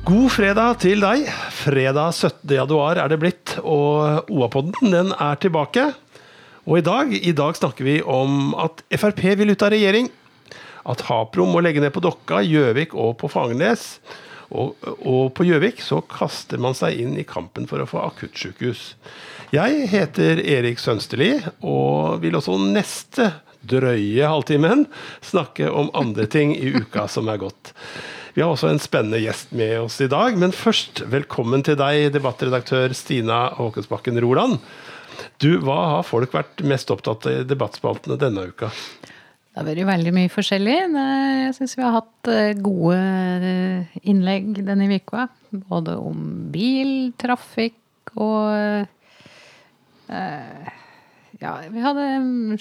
God fredag til deg. Fredag 17. januar er det blitt, og OA-podden den er tilbake. Og i dag, i dag snakker vi om at Frp vil ut av regjering. At Hapro må legge ned på Dokka, Gjøvik og på Fagernes. Og, og på Gjøvik så kaster man seg inn i kampen for å få akuttsykehus. Jeg heter Erik Sønsterli, og vil også neste drøye halvtimen snakke om andre ting i uka som er gått. Vi har også en spennende gjest med oss i dag, men først velkommen til deg, debattredaktør Stina Håkensbakken Roland. Du, Hva har folk vært mest opptatt av i debattspaltene denne uka? Det har vært veldig mye forskjellig. Jeg syns vi har hatt eh, gode eh, innlegg denne uka. Både om bil, trafikk og eh, Ja, vi hadde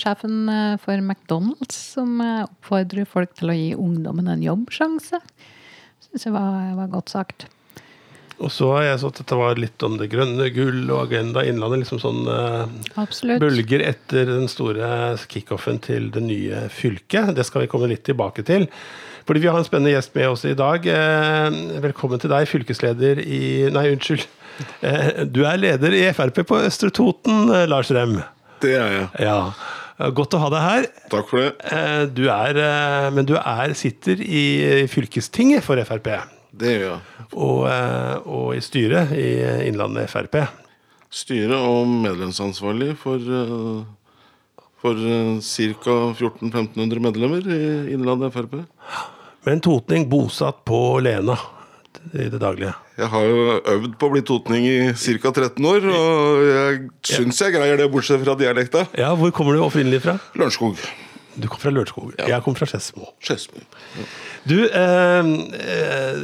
sjefen for McDonald's som oppfordrer folk til å gi ungdommen en jobbsjanse. Syns jeg var, var, godt sagt. Og så har jeg så at dette var litt om det grønne gull og Agenda Innlandet. liksom sånn uh, bølger etter den store kickoffen til det nye fylket. Det skal vi komme litt tilbake til. Fordi vi har en spennende gjest med oss i dag. Uh, velkommen til deg, fylkesleder i Nei, unnskyld. Uh, du er leder i Frp på Østre Toten, Lars Rem. Det er jeg. Ja. Godt å ha deg her. Takk for det. Du er, men du er, sitter i fylkestinget for Frp. Det gjør jeg. Og, og, i styret i Innlandet Frp. Styret og medlemsansvarlig for, for ca. 1400-1500 medlemmer i Innlandet Frp. Men totning bosatt på Lena i det daglige? Jeg har jo øvd på å bli totning i ca. 13 år, og jeg syns jeg greier det, bortsett fra dialekta. Ja, Hvor kommer du opprinnelig fra? Lørenskog. Du kommer fra Lørenskog. Ja. Jeg kommer fra Skedsmo. Ja. Du, eh,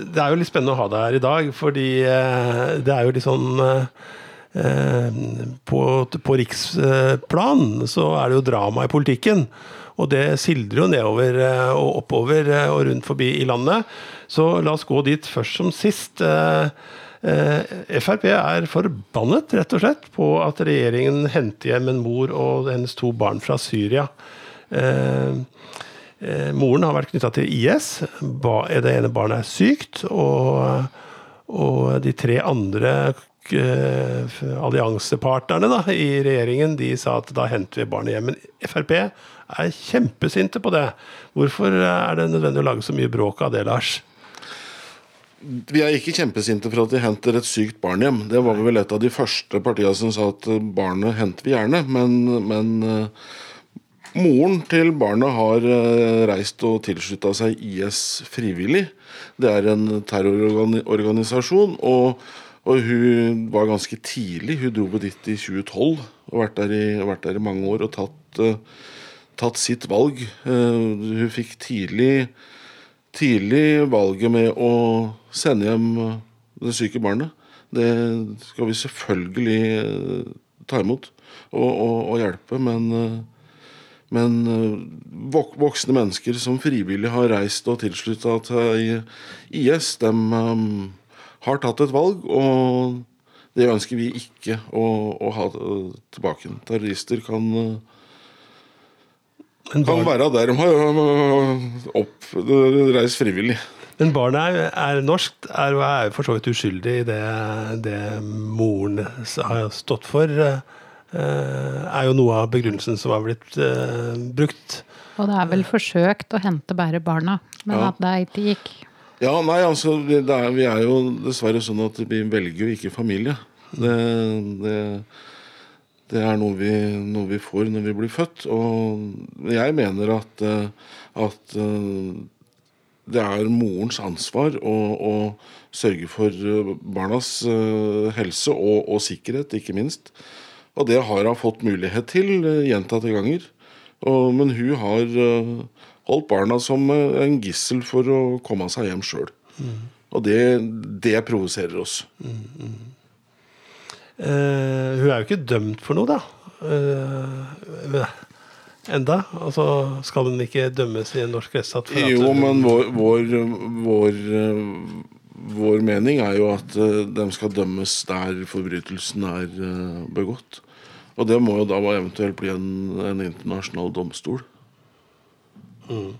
det er jo litt spennende å ha deg her i dag, fordi eh, det er jo litt sånn eh, på, på riksplan så er det jo drama i politikken. Og det sildrer jo nedover og oppover og rundt forbi i landet. Så la oss gå dit først som sist. Frp er forbannet, rett og slett, på at regjeringen henter hjem en mor og hennes to barn fra Syria. Moren har vært knytta til IS. Det ene barnet er sykt. Og, og de tre andre alliansepartnerne da, i regjeringen de sa at da henter vi barnet hjem. Men Frp er kjempesinte på det. Hvorfor er det nødvendig å lage så mye bråk av det, Lars? Vi er ikke kjempesinte for at de henter et sykt barn hjem. Det var vel et av de første partiene som sa at barnet henter vi gjerne. Men, men moren til barnet har reist og tilslutta seg IS frivillig. Det er en terrororganisasjon. og og hun var ganske tidlig. Hun dro på dit i 2012 og vært der i, vært der i mange år og tatt, uh, tatt sitt valg. Uh, hun fikk tidlig, tidlig valget med å sende hjem det syke barnet. Det skal vi selvfølgelig uh, ta imot og, og, og hjelpe, men men voksne mennesker som frivillig har reist og tilslutta til IS, de har tatt et valg, og det ønsker vi ikke å, å ha tilbake. Terrorister kan, kan være der de har opp, reist frivillig. Men barnet er, er norsk, er, er for så vidt uskyldig i det, det moren har stått for. er jo noe av begrunnelsen som har blitt uh, brukt. Og det er vel forsøkt å hente bare barna, men ja. at det ikke gikk. Ja, nei, altså er, Vi er jo dessverre sånn at vi velger jo ikke familie. Det, det, det er noe vi, noe vi, får når vi blir født. Og jeg mener at, at det er morens ansvar å, å, sørge for barnas helse og, og, sikkerhet, ikke minst. Og det har hun fått mulighet til gjentatte ganger. Og, men hun har holdt barna som eh, en gissel for å komme seg hjem sjøl. Mm. Og det, det provoserer oss. Mm, mm. Uh, hun er jo ikke dømt for noe, da. Uh, enda? Altså, skal hun ikke dømmes i en norsk rettsstat? Jo, men vår, vår, vår, vår, mening er jo at de skal dømmes der forbrytelsen er begått. Og det må jo da eventuelt bli en, en internasjonal domstol. Mm.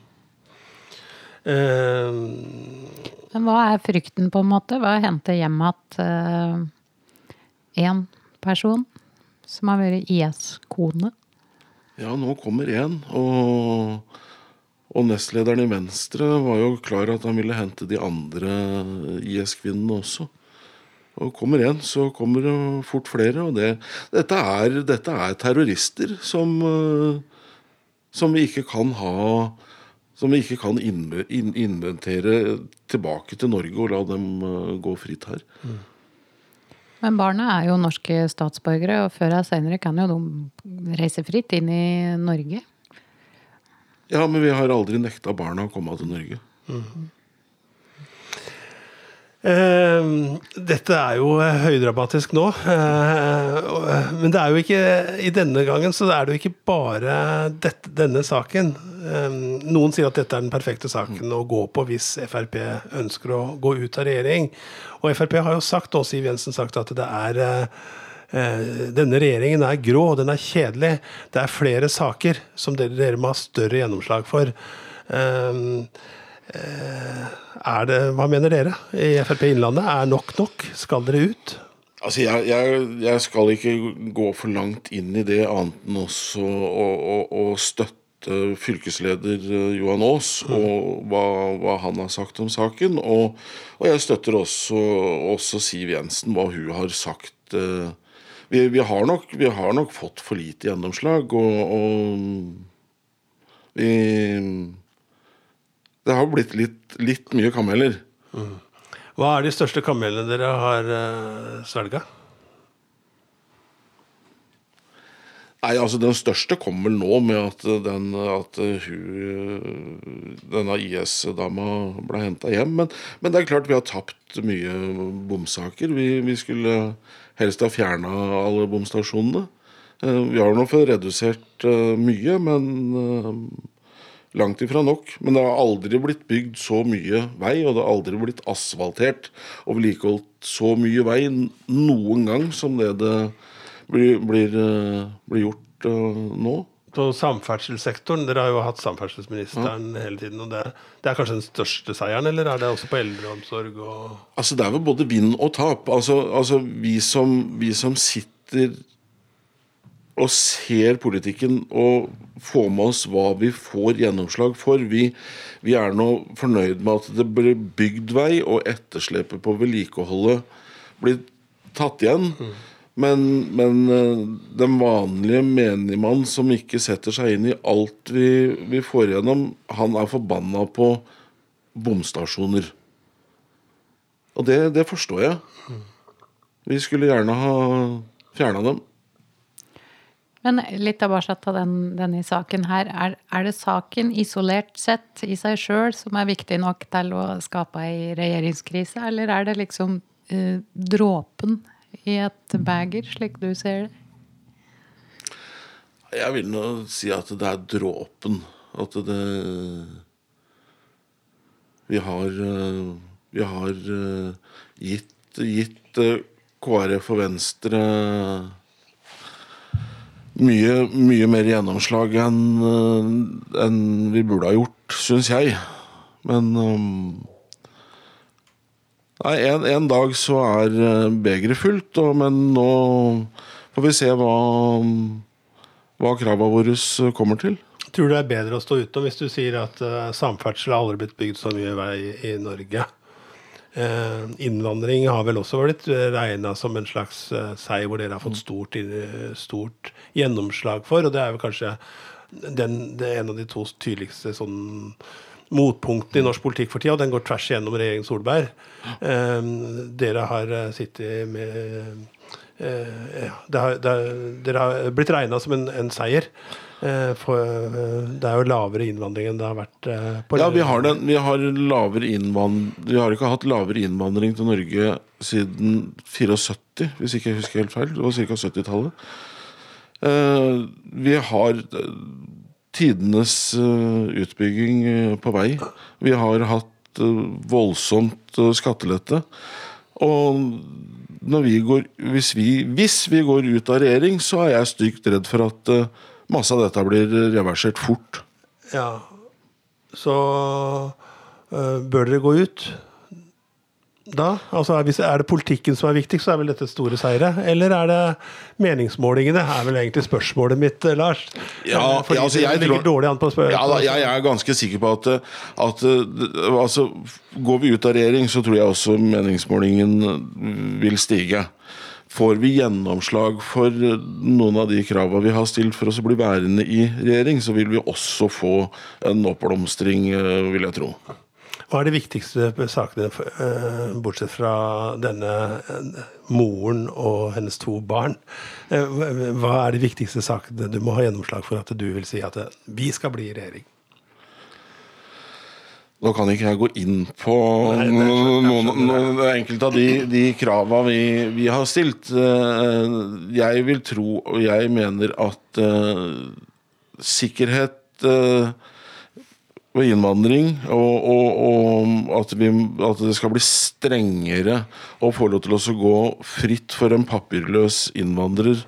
Uh, Men hva er frykten, på en måte? Hva henter hjem at én person som har vært IS-kone? Ja, nå kommer én. Og, og nestlederen i Venstre var jo klar at han ville hente de andre IS-kvinnene også. Og kommer én, så kommer det fort flere. Og det, dette, er, dette er terrorister som, som vi ikke kan ha som vi ikke kan inventere tilbake til Norge og la dem eh, gå fritt her. Mm. Men barna er jo norske statsborgere, og før eller senere kan jo de reise fritt inn i Norge? Ja, men vi har aldri nekta barna å komme til Norge. Mm. Uh, dette er jo høydramatisk nå. Uh, men det er jo ikke i denne gangen så er det jo ikke bare dette, denne saken. Uh, noen sier at dette er den perfekte saken å gå på hvis Frp ønsker å gå ut av regjering. Og Frp har jo sagt, og Siv Jensen sagt, at det er denne regjeringen er grå, den er kjedelig. Det er flere saker som dere, dere må ha større gjennomslag for. Eh, er det, hva mener dere i Frp Innlandet? Er nok nok? Skal dere ut? Altså, jeg, jeg, jeg, skal ikke gå for langt inn i det, annet enn også å, å, å støtte fylkesleder eh, Johan Aas mm. og hva, hva, han har sagt om saken. Og, og jeg støtter også, også, Siv Jensen, hva hun har sagt. Eh, vi, vi, har, nok, vi har nok fått for lite gjennomslag, og, og vi det har blitt litt, litt mye kameler. Mm. Hva er de største kamelene dere har uh, svelga? Nei, altså Den største kommer nå med at, den, at hun, denne IS-dama ble henta hjem. Men, men, det er klart vi har tapt mye bomsaker. Vi, vi skulle helst ha fjerna alle bomstasjonene. Eh, vi har nå fått redusert eh, mye, men Langt ifra nok. Men det har aldri blitt bygd så mye vei, og det har aldri blitt asfaltert og vedlikeholdt så mye vei noen gang som det det blir, blir, eh, blir gjort uh, nå. På samferdselssektoren, Dere har jo hatt samferdselsministeren ja. hele tiden. og det, det, er kanskje den største seieren, eller er det også på eldreomsorg? Og altså Det er vel både vinn og tap. Altså, altså vi, som, vi som sitter og ser politikken og får med oss hva vi får gjennomslag for. Vi, vi er nå fornøyd med at det blir bygd vei, og etterslepet på vedlikeholdet blir tatt igjen. Mm. Men, men, eh, den vanlige menigmann som ikke setter seg inn i alt vi, vi får igjennom, han er forbanna på bomstasjoner. Og det, det forstår jeg. Vi skulle gjerne ha fjerna dem. Men litt tilbake til den, denne saken her. Er, er, det saken isolert sett i seg sjøl som er viktig nok til å skape ei regjeringskrise, eller er det liksom eh, dråpen i et beger, slik du ser det? Jeg vil nå si at det er dråpen. At det Vi har, eh, vi har eh, gitt, gitt KrF og Venstre mye, mye mer gjennomslag enn eh, en vi burde ha gjort, syns jeg. Men um, Nei, en, en, dag så er eh, begeret fullt, og, men nå får vi se hva, hva kravene våre kommer til. Tror du det er bedre å stå utenom hvis du sier at uh, samferdsel har aldri blitt bygd så mye vei i Norge? Eh, innvandring har vel også blitt regna som en slags eh, seier hvor dere har fått stort, stort, gjennomslag for. Og det er vel kanskje den, det er en av de to tydeligste sånn motpunktene i norsk politikk for tida, og den går tvers igjennom regjeringen Solberg. Eh, dere har sittet med eh, ja, det har, det, Dere har blitt regna som en, en seier. Eh, for eh, det er jo lavere innvandring enn det har vært eh, på Ja, vi har, den, vi har lavere innvandring Vi har ikke hatt lavere innvandring til Norge siden 74, hvis ikke jeg husker helt feil. Det var ca. 70-tallet. Vi har tidenes utbygging på vei. Vi har hatt voldsomt skattelette. Og vi går, hvis, vi, hvis, vi, går ut av regjering, så er jeg stygt redd for at masse av dette blir reversert fort. Ja, så øh, bør dere gå ut? da? Altså, hvis Er det politikken som er viktigst, så er vel dette store seire? Eller er det meningsmålingene? er vel egentlig spørsmålet mitt, eh, Lars. Ja, Fordi ja, altså, jeg tror- dårlig an på Ja, da, jeg er ganske sikker på at, at altså, Går vi ut av regjering, så tror jeg også meningsmålingen vil stige. Får vi gjennomslag for noen av de kravene vi har stilt for oss å bli værende i regjering, så vil vi også få en oppblomstring, eh, vil jeg tro. Hva er de viktigste sakene, eh, bortsett fra denne eh, moren og hennes to barn? Eh, Hva er de viktigste sakene du må ha gjennomslag for at du vil si at eh, vi skal bli i regjering? Nå kan ikke jeg gå inn på Nei, noen, noen enkelte av de, de krava vi, vi har stilt. Eh, Jeg vil tro, og jeg mener, at uh, sikkerhet uh, ved innvandring, og, og, og at, vi, at det skal bli strengere å få lov til å gå fritt for en papirløs innvandrer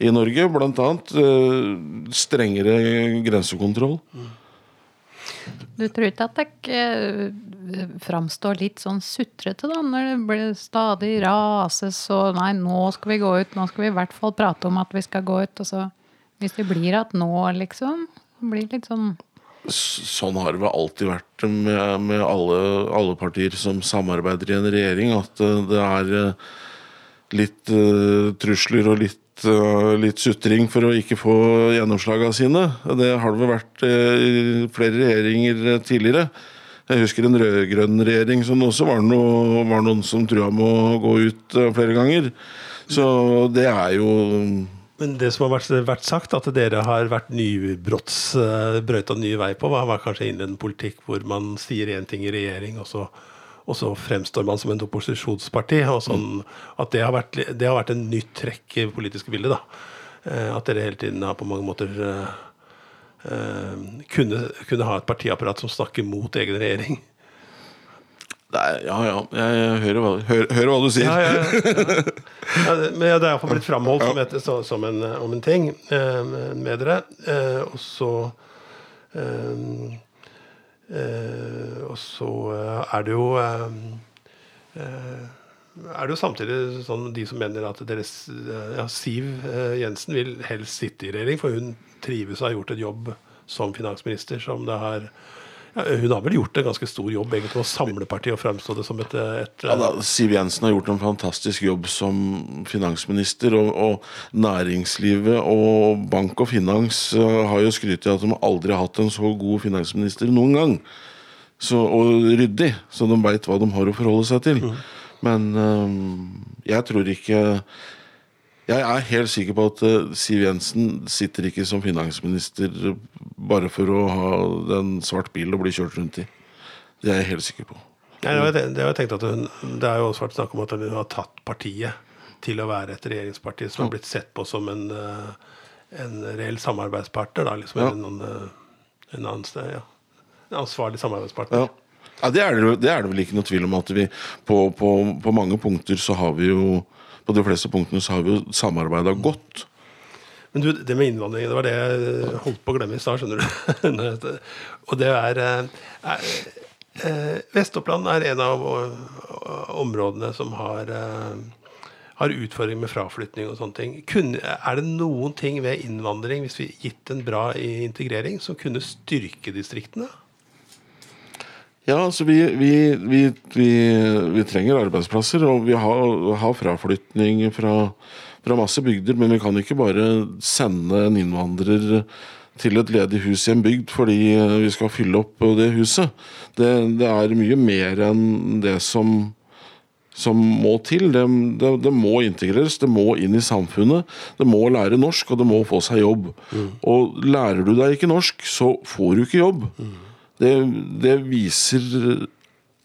i Norge. Annet eh, strengere grensekontroll. Du tror ikke at det eh, framstår litt sånn sutrete, da, når det blir stadig rases og Nei, nå skal vi gå ut, nå skal vi i hvert fall prate om at vi skal gå ut. Og så, hvis det blir at nå, liksom, blir litt sånn Sånn har det vel alltid vært med, med alle, alle partier som samarbeider i en regjering, at eh, det er eh, litt uh, trusler og litt, eh, litt sutring for å ikke få gjennomslagene sine. Det har det vel vært eh, i flere regjeringer eh, tidligere. Jeg husker en rød-grønn regjering som også var, noe, var noen som trua med å gå ut flere ganger. Så det er jo Men det som har vært, vært sagt, at dere har vært nybrottsbrøyta brøyta ny vei på, var var kanskje innen politikk hvor man sier én ting i regjering, og så, og så fremstår man som et opposisjonsparti. og sånn, At det har, vært, det har vært en nytt trekk i det politiske bildet. da. Eh, At dere hele tiden har på mange måter eh, kunne, kunne ha et partiapparat som snakker mot egen regjering. Nei, Ja ja, jeg hører hva, hører, hører hva du sier. Ja, ja, ja. men det er iallfall blitt framholdt som, et, så, som en, om en ting eh, med dere. Eh, og så eh, Og så eh, er det jo eh, eh, er det jo samtidig sånn de som mener at deres eh, ja, Siv eh, Jensen vil helst sitte i regjering, for hun trives og har gjort en jobb som finansminister som det har ja, Hun har vel gjort en ganske stor jobb egentlig å samle partiet og fremstå det som et, et Ja, da, Siv Jensen har gjort en fantastisk jobb som finansminister. Og, og næringslivet og bank og finans eh, har jo skrytt av at de aldri har hatt en så god finansminister noen gang. Så, og ryddig, så de veit hva de har å forholde seg til. Men eh, jeg tror ikke Jeg er helt sikker på at eh, Siv Jensen sitter ikke som finansminister bare for å ha en svart bil å bli kjørt rundt i. Det er jeg helt sikker på. Nei, det, jeg, det at hun, det er jo også vært snakk om at hun har tatt partiet til å være et regjeringsparti som har blitt sett på som en, eh, en reell samarbeidspartner. Da, liksom, Ja. en, en, en, annen sted, ja. en ansvarlig samarbeidspartner. Ja. Ja, det, er det, det er det vel ikke noe tvil om at vi på, på, på mange punkter så har vi jo På de fleste punktene så har vi jo samarbeida godt. Men du, det med innvandring, det var det jeg holdt på å glemme i stad, skjønner du. Og det er, eh, er eh, Vest-Oppland er en av eh, områdene som har har utfordringer med fraflytning og sånne ting. Er det noen ting ved innvandring, hvis vi gitt en bra integrering, som kunne styrke distriktene? Ja, altså vi, vi, vi, vi, vi trenger arbeidsplasser, og vi har, har fraflytning fra, fra masse bygder. Men vi kan ikke bare sende en innvandrer til et ledig hus i en bygd fordi vi skal fylle opp det huset. Det, det er mye mer enn det som som må til. Det, det, det må integreres, det må inn i samfunnet. Det må lære norsk, og det må få seg jobb. Og lærer du deg ikke norsk, så får du ikke jobb. Det, det viser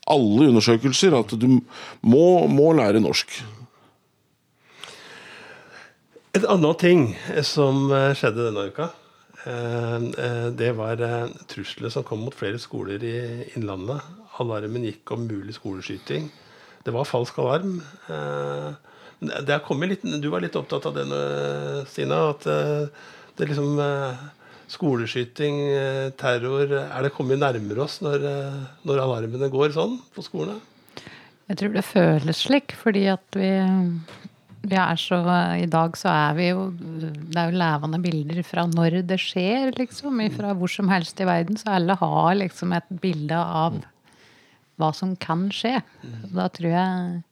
alle undersøkelser at du må, må lære norsk. Et annet ting som eh, skjedde denne uka, eh, eh, det var truslene som kom mot flere skoler i Innlandet. Alarmen gikk om mulig skoleskyting. Det var falsk alarm. Litt, du var litt opptatt av det, Stina. At det liksom Skoleskyting, eh, terror Er det kommet nærmere oss når, eh, når alarmene går sånn på skolene? Jeg tror det føles slik, fordi at vi, vi er så I dag så er vi jo Det er jo levende bilder fra når det skjer, liksom. Fra hvor som helst i verden. Så alle har liksom et bilde av hva som kan skje. Da tror jeg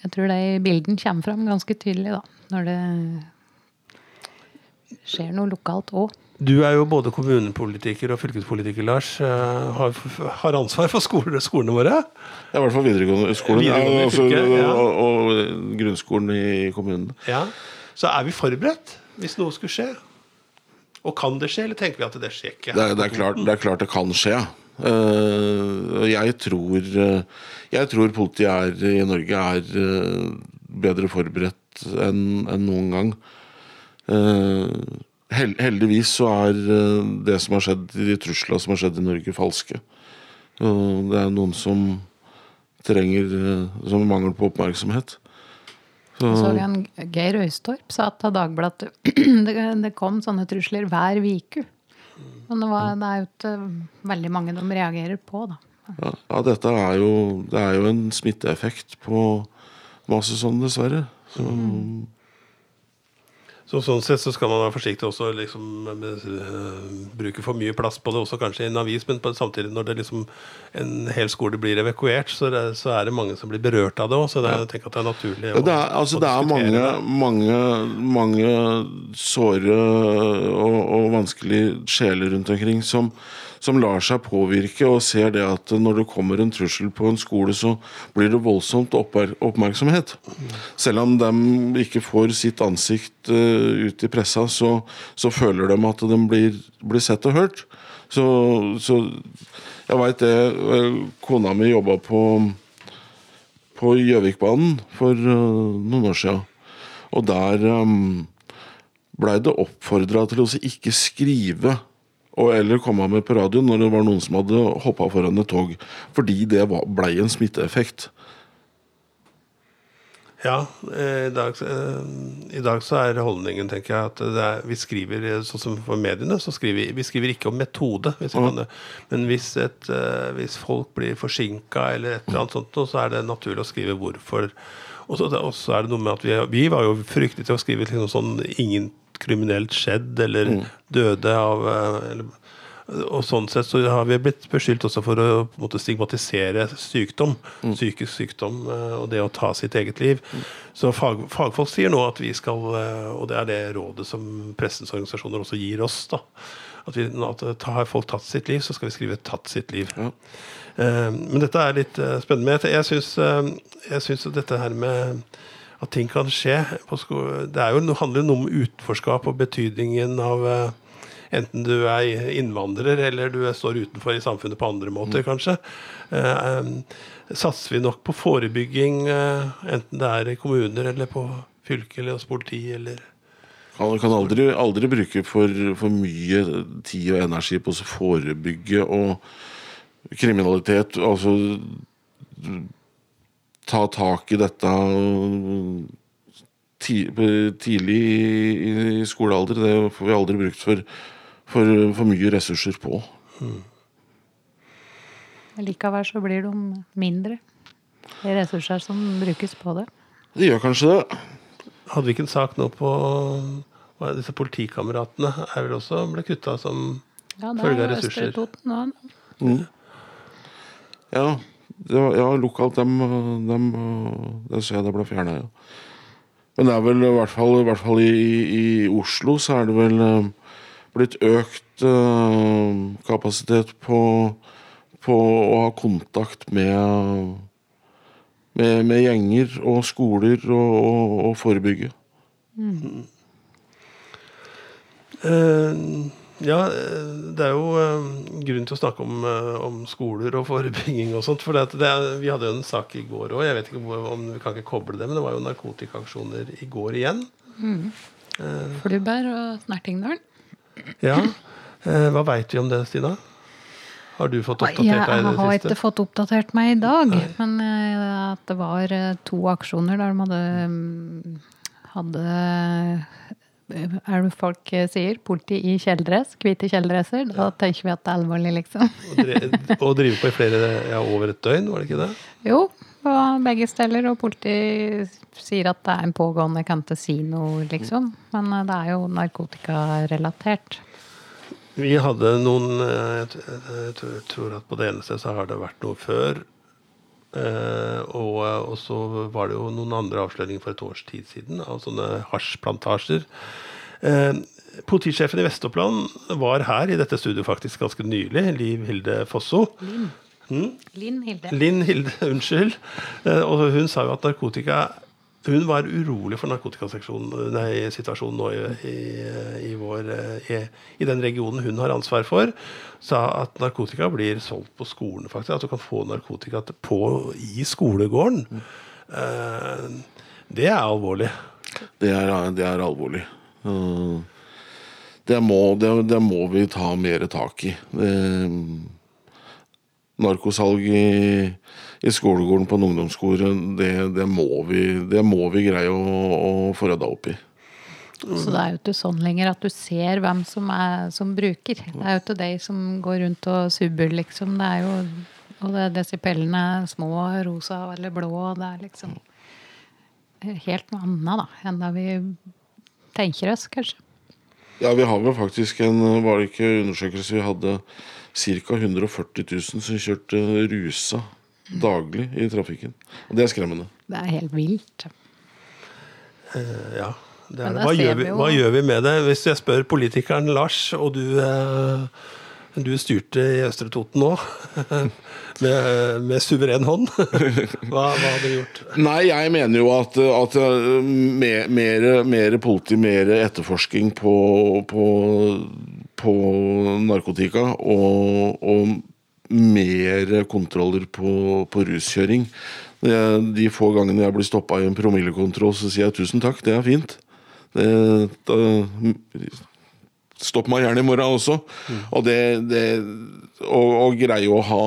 Jeg tror de bildene kommer fram ganske tydelig, da. Når det skjer noe lokalt òg. Du er jo både kommunepolitiker og fylkespolitiker, Lars. eh, Har, har ansvar for skoler, skolene våre. Ja, I hvert fall videregående skolen Videregående ja, altså, ja. og, og grunnskolen i kommunen. Ja. Så er vi forberedt hvis noe skulle skje? Og kan det skje, eller tenker vi at det skjer ikke? Det er, det er, klart, det er klart det kan skje. Eh, jeg tror eh, Jeg tror politiet er, i Norge er bedre forberedt enn enn noen gang. Eh, hel, heldigvis så er eh, det som har skjedd, de truslene som har skjedd i Norge, falske. Det er noen som trenger eh, Som mangler på oppmerksomhet. Så, Så en Geir Øystorp sa til Dagbladet at det kom sånne trusler hver uke. Men det, var, det er jo ikke veldig mange de reagerer på, da. ja, ja, dette er jo, det er jo en smitteeffekt på masse sånn, dessverre. Så, Så sånn sett så skal man være forsiktig også liksom med, øh, bruke for mye plass på det, også kanskje i en avis, men på, samtidig når det liksom en hel skole blir evakuert, så, det, så er det mange som blir berørt av det òg. Så det, jeg tenker at det er naturlig å, det er, altså, å det er mange, mange, mange såre og, og vanskelige sjeler rundt omkring som, som lar seg påvirke og ser det at når det kommer en trussel på en skole, så blir det voldsomt oppmerksomhet. Selv om de ikke får sitt ansikt eh, ut i pressa, så, så føler de at de blir, blir sett og hørt. Så, så jeg veit det. eh, Kona mi jobba på på Gjøvikbanen for øh, noen år siden. Og der um, blei det oppfordra til å ikke skrive og, eller komme med på radioen når det var noen som hadde hoppa foran et tog. Fordi det blei en smitteeffekt. Ja, eh, i dag, eh, i dag så er holdningen, tenker jeg, at det er, vi skriver eh, sånn som for mediene, så skriver vi, vi skriver ikke om metode. Hvis ja. kan det. Men hvis, et, hvis folk blir forsinka eller et eller annet sånt, så er det naturlig å skrive hvorfor. Og så, er det noe med at vi, vi var jo fryktelig til å skrive liksom sånn ingen kriminelt skjedd eller døde av eh, eller, og sånn sett så har vi blitt beskyldt også for å måte, stigmatisere sykdom. Psykisk sykdom eh, og det å ta sitt eget liv. Så fag, fagfolk sier nå at vi skal, eh, og det er det rådet som pressens organisasjoner også gir oss, da. At, vi, at har folk tatt sitt liv, så skal vi skrive 'tatt sitt liv'. Ja. Uh, Men dette er litt uh, spennende. Jeg- syns, uh, jeg syns at dette her med at ting kan skje på Det er jo, handler jo noe om utenforskap og betydningen av eh, Enten du er innvandrer eller du står utenfor i samfunnet på andre måter, kanskje. Eh, satser vi nok på forebygging, eh, enten det er i kommuner eller på fylke eller hos politi eller Man kan aldri, aldri bruke for, for mye tid og energi på å forebygge og kriminalitet. Altså ta tak i dette tidlig i, skolealder. Det får vi aldri brukt for, for, for mye ressurser på. Likevel så blir de mindre. De ressurser som brukes på det. Det gjør kanskje det. Hadde vi ikke en sak nå på hva er disse politikameratene er vel også ble kutta som Ja, det Følge av er jo Østre ressurser. Toten nå. Ja, det var, ja lokalt dem, dem Det ser jeg det ble fjerna, ja. Men det er vel i hvert fall, i, hvert fall i, i Oslo så er det vel eh, blitt økt uh, kapasitet på, på å ha kontakt med, med, med gjenger og skoler og, og, og forebygge. Eh, ja, eh, det er jo eh, grunn til å snakke om, eh, om skoler og forebygging og sånt. For det, det, vi hadde jo en sak i går òg, jeg vet ikke om vi kan ikke koble det, men det var jo narkotikaaksjoner i går igjen. Flubber og Snertingdalen. Ja. Eh, hva veit vi om det, Stina? Har du fått oppdatert deg i det siste? Jeg har ikke fått oppdatert meg i dag, men eh, at det var eh, to aksjoner der de hadde mm, hadde eh, er det folk eh, sier? Politi i kjeledress, hvite kjeledresser. Da tenker vi at det er alvorlig, liksom. Å drive på i flere, ja, over et døgn, var det ikke det? Jo, på begge steder. Og politi sier at det er en pågående, kan ikke si noe, liksom. Men eh, det er jo narkotikarelatert. Vi hadde noen eh, Jeg tror at på det eneste så har det vært noe før. Eh, og, og så var det jo noen andre avsløringer for et års tid siden av sånne hasjplantasjer. Eh, politisjefen i Vest-Oppland var her i dette studioet faktisk ganske nylig. Liv Hilde Fosso. Linn Hilde. Linn Hilde, unnskyld. Eh, og hun sa jo at narkotika Hun var urolig for narkotikasituasjonen nå i, i, vår, eh, i, i den regionen hun har ansvar for. Sa at narkotika blir solgt på skolen, faktisk. At du kan få narkotika på, i skolegården. Eh, det er alvorlig. Det er, det er alvorlig. Uh, Det må, det, det må vi ta mer tak i. Narkosalg i, i skolegården på en ungdomsskole, det, det, må vi, det må vi greie å, å få rydda opp i. Så det er jo ikke sånn lenger at du ser hvem som, er, som bruker. Det er jo ikke de som går rundt og subber, liksom. Det er jo Og det desipellene er små, rosa eller blå. Det er liksom helt noe annet da, enn det vi tenker oss, kanskje. Ja, vi har vel faktisk en Var det ikke undersøkelse vi hadde ca. 140 000 som kjørte rusa daglig i trafikken. Og det er skremmende. Det er helt vilt. Uh, ja. Det er det. Hva, gjør vi hva gjør vi med det? Hvis jeg spør politikeren Lars, og du, uh, du styrte i Østre Toten nå, med, med suveren hånd, hva, hva hadde du gjort? Nei, jeg mener jo at, at mer, mer, mer politi, mer etterforsking på, på, på narkotika og, og mer kontroller på, på ruskjøring. De få gangene jeg blir stoppa i en promillekontroll, så sier jeg tusen takk, det er fint. Det, da, Stopp meg gjerne i morgen også. Og det, det og, og, greie å ha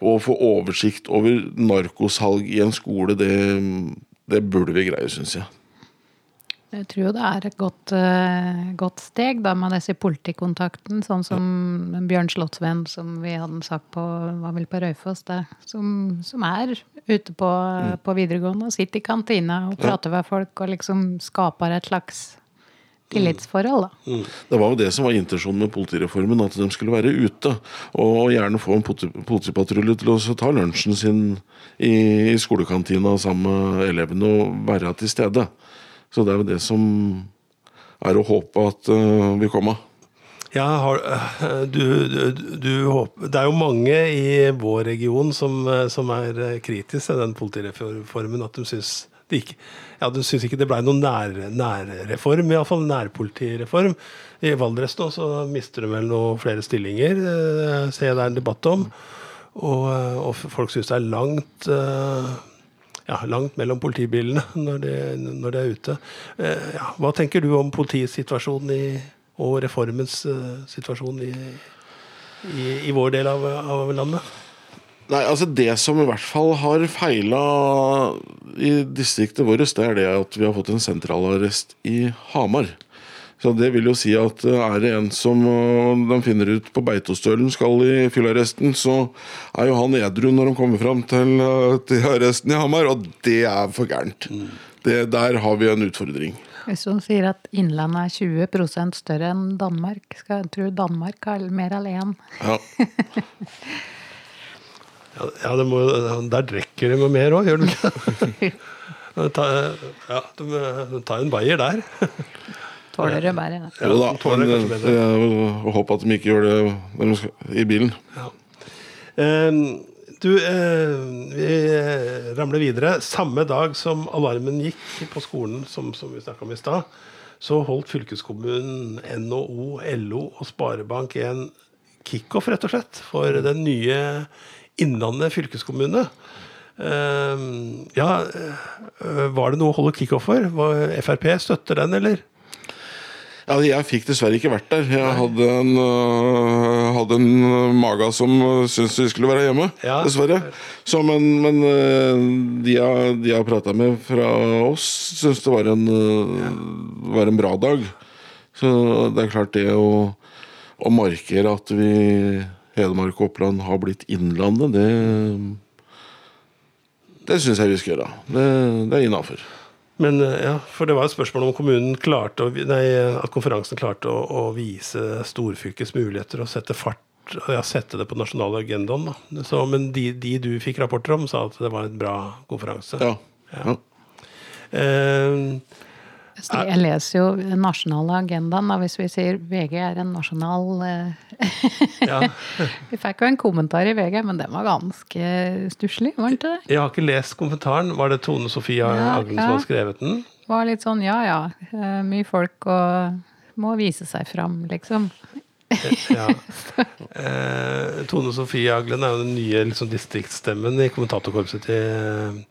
Å få oversikt over narkosalg i en skole, det, det burde vi greie, syns jeg. Jeg tror det er et godt, eh, godt steg da med disse politikontakten, sånn som Bjørn Slottsvenn, som vi hadde sagt på, var vel på Raufoss, som, som er ute på, på videregående og sitter i kantina og prater med folk og liksom skaper et slags tillitsforhold. Da. Det var jo det som var intensjonen med politireformen, at de skulle være ute. Og gjerne få en politi- politipatrulje til å ta lunsjen sin i, i skolekantina sammen med elevene og være til stede. Så det er jo det som er å håpe at uh, vi kommer. Ja, har, eh, du, du, du håper Det er jo mange i vår region som, eh, som er kritiske til den politireformen. At de syns det ikke, ja, de syns ikke det ble noen nær, nærreform, iallfall nærpolitireform. I Valdres nå så mister de vel noen flere stillinger, ser jeg det er en debatt om. Og, og folk syns det er langt eh, ja, langt mellom politibilene når det, når de er ute. Eh, ja, hva tenker du om politiets situasjon i, og reformens eh, situasjon i, i, i vår del av, av landet? Nei, altså Det som i hvert fall har feila i distriktet vårt, det er det at vi har fått en sentralarrest i Hamar. Så Det vil jo si at uh, er det en som uh, de finner ut på Beitostølen skal i fyllearresten, så er jo han edru når de kommer fram til, uh, til arresten i Hamar, og det er for gærent. Det, der har vi en utfordring. Hvis hun sier at Innlandet er 20% større enn Danmark, skal jeg tro Danmark har mer alene. Ja. Ja, ja det må, Der drikker de med mer òg, gjør de ikke? Ja, de, de tar en bayer der. Tåler det bedre. Ja, Jo da, tåler men, kanskje bedre. jeg håper at de ikke gjør det når de skal, i bilen. Ja. Um, du, eh, vi eh, ramler videre. Samme dag som alarmen gikk på skolen, som, som vi snakka om i stad, så holdt fylkeskommunen, NHO, LO og Sparebank en kickoff, rett og slett, for den nye Innlandet fylkeskommune. Eh, ja, eh, var det noe å holde kickoff for? Frp støtter den, eller? Ja, jeg fikk dessverre ikke vært der. Jeg hadde en, uh, hadde en øh, maga som øh, syntes vi skulle være hjemme, Ja. dessverre. Så, men men uh, de jeg, de jeg prata med fra oss, syns det var en, øh, var en bra dag. Så det er klart det å, å markere at vi Hedmark og Oppland har blitt Innlandet, det Det syns jeg vi skal gjøre. Det, det er innafor. Men eh, ja, for det var et spørsmål om kommunen klarte å, nei, at konferansen klarte å, å vise storfylkets muligheter og sette fart ja, sette det på nasjonale agendaen. Da. Så, men de, de, du fikk rapporter om, sa at det var en bra konferanse. Ja. ja. Eh, jeg leser jo den nasjonale agendaen, da, hvis vi sier VG er en nasjonal eh. Vi fikk jo en kommentar i VG, men den var ganske stusslig, var den ikke det? Jeg har ikke lest kommentaren. Var det Tone Sofie ja, Aglen som har skrevet den? Var litt sånn ja ja, eh, mye folk og må vise seg fram, liksom. ja. Eh, Tone Sofie Aglen er jo den nye liksom, distriktsstemmen i kommentatorkorpset til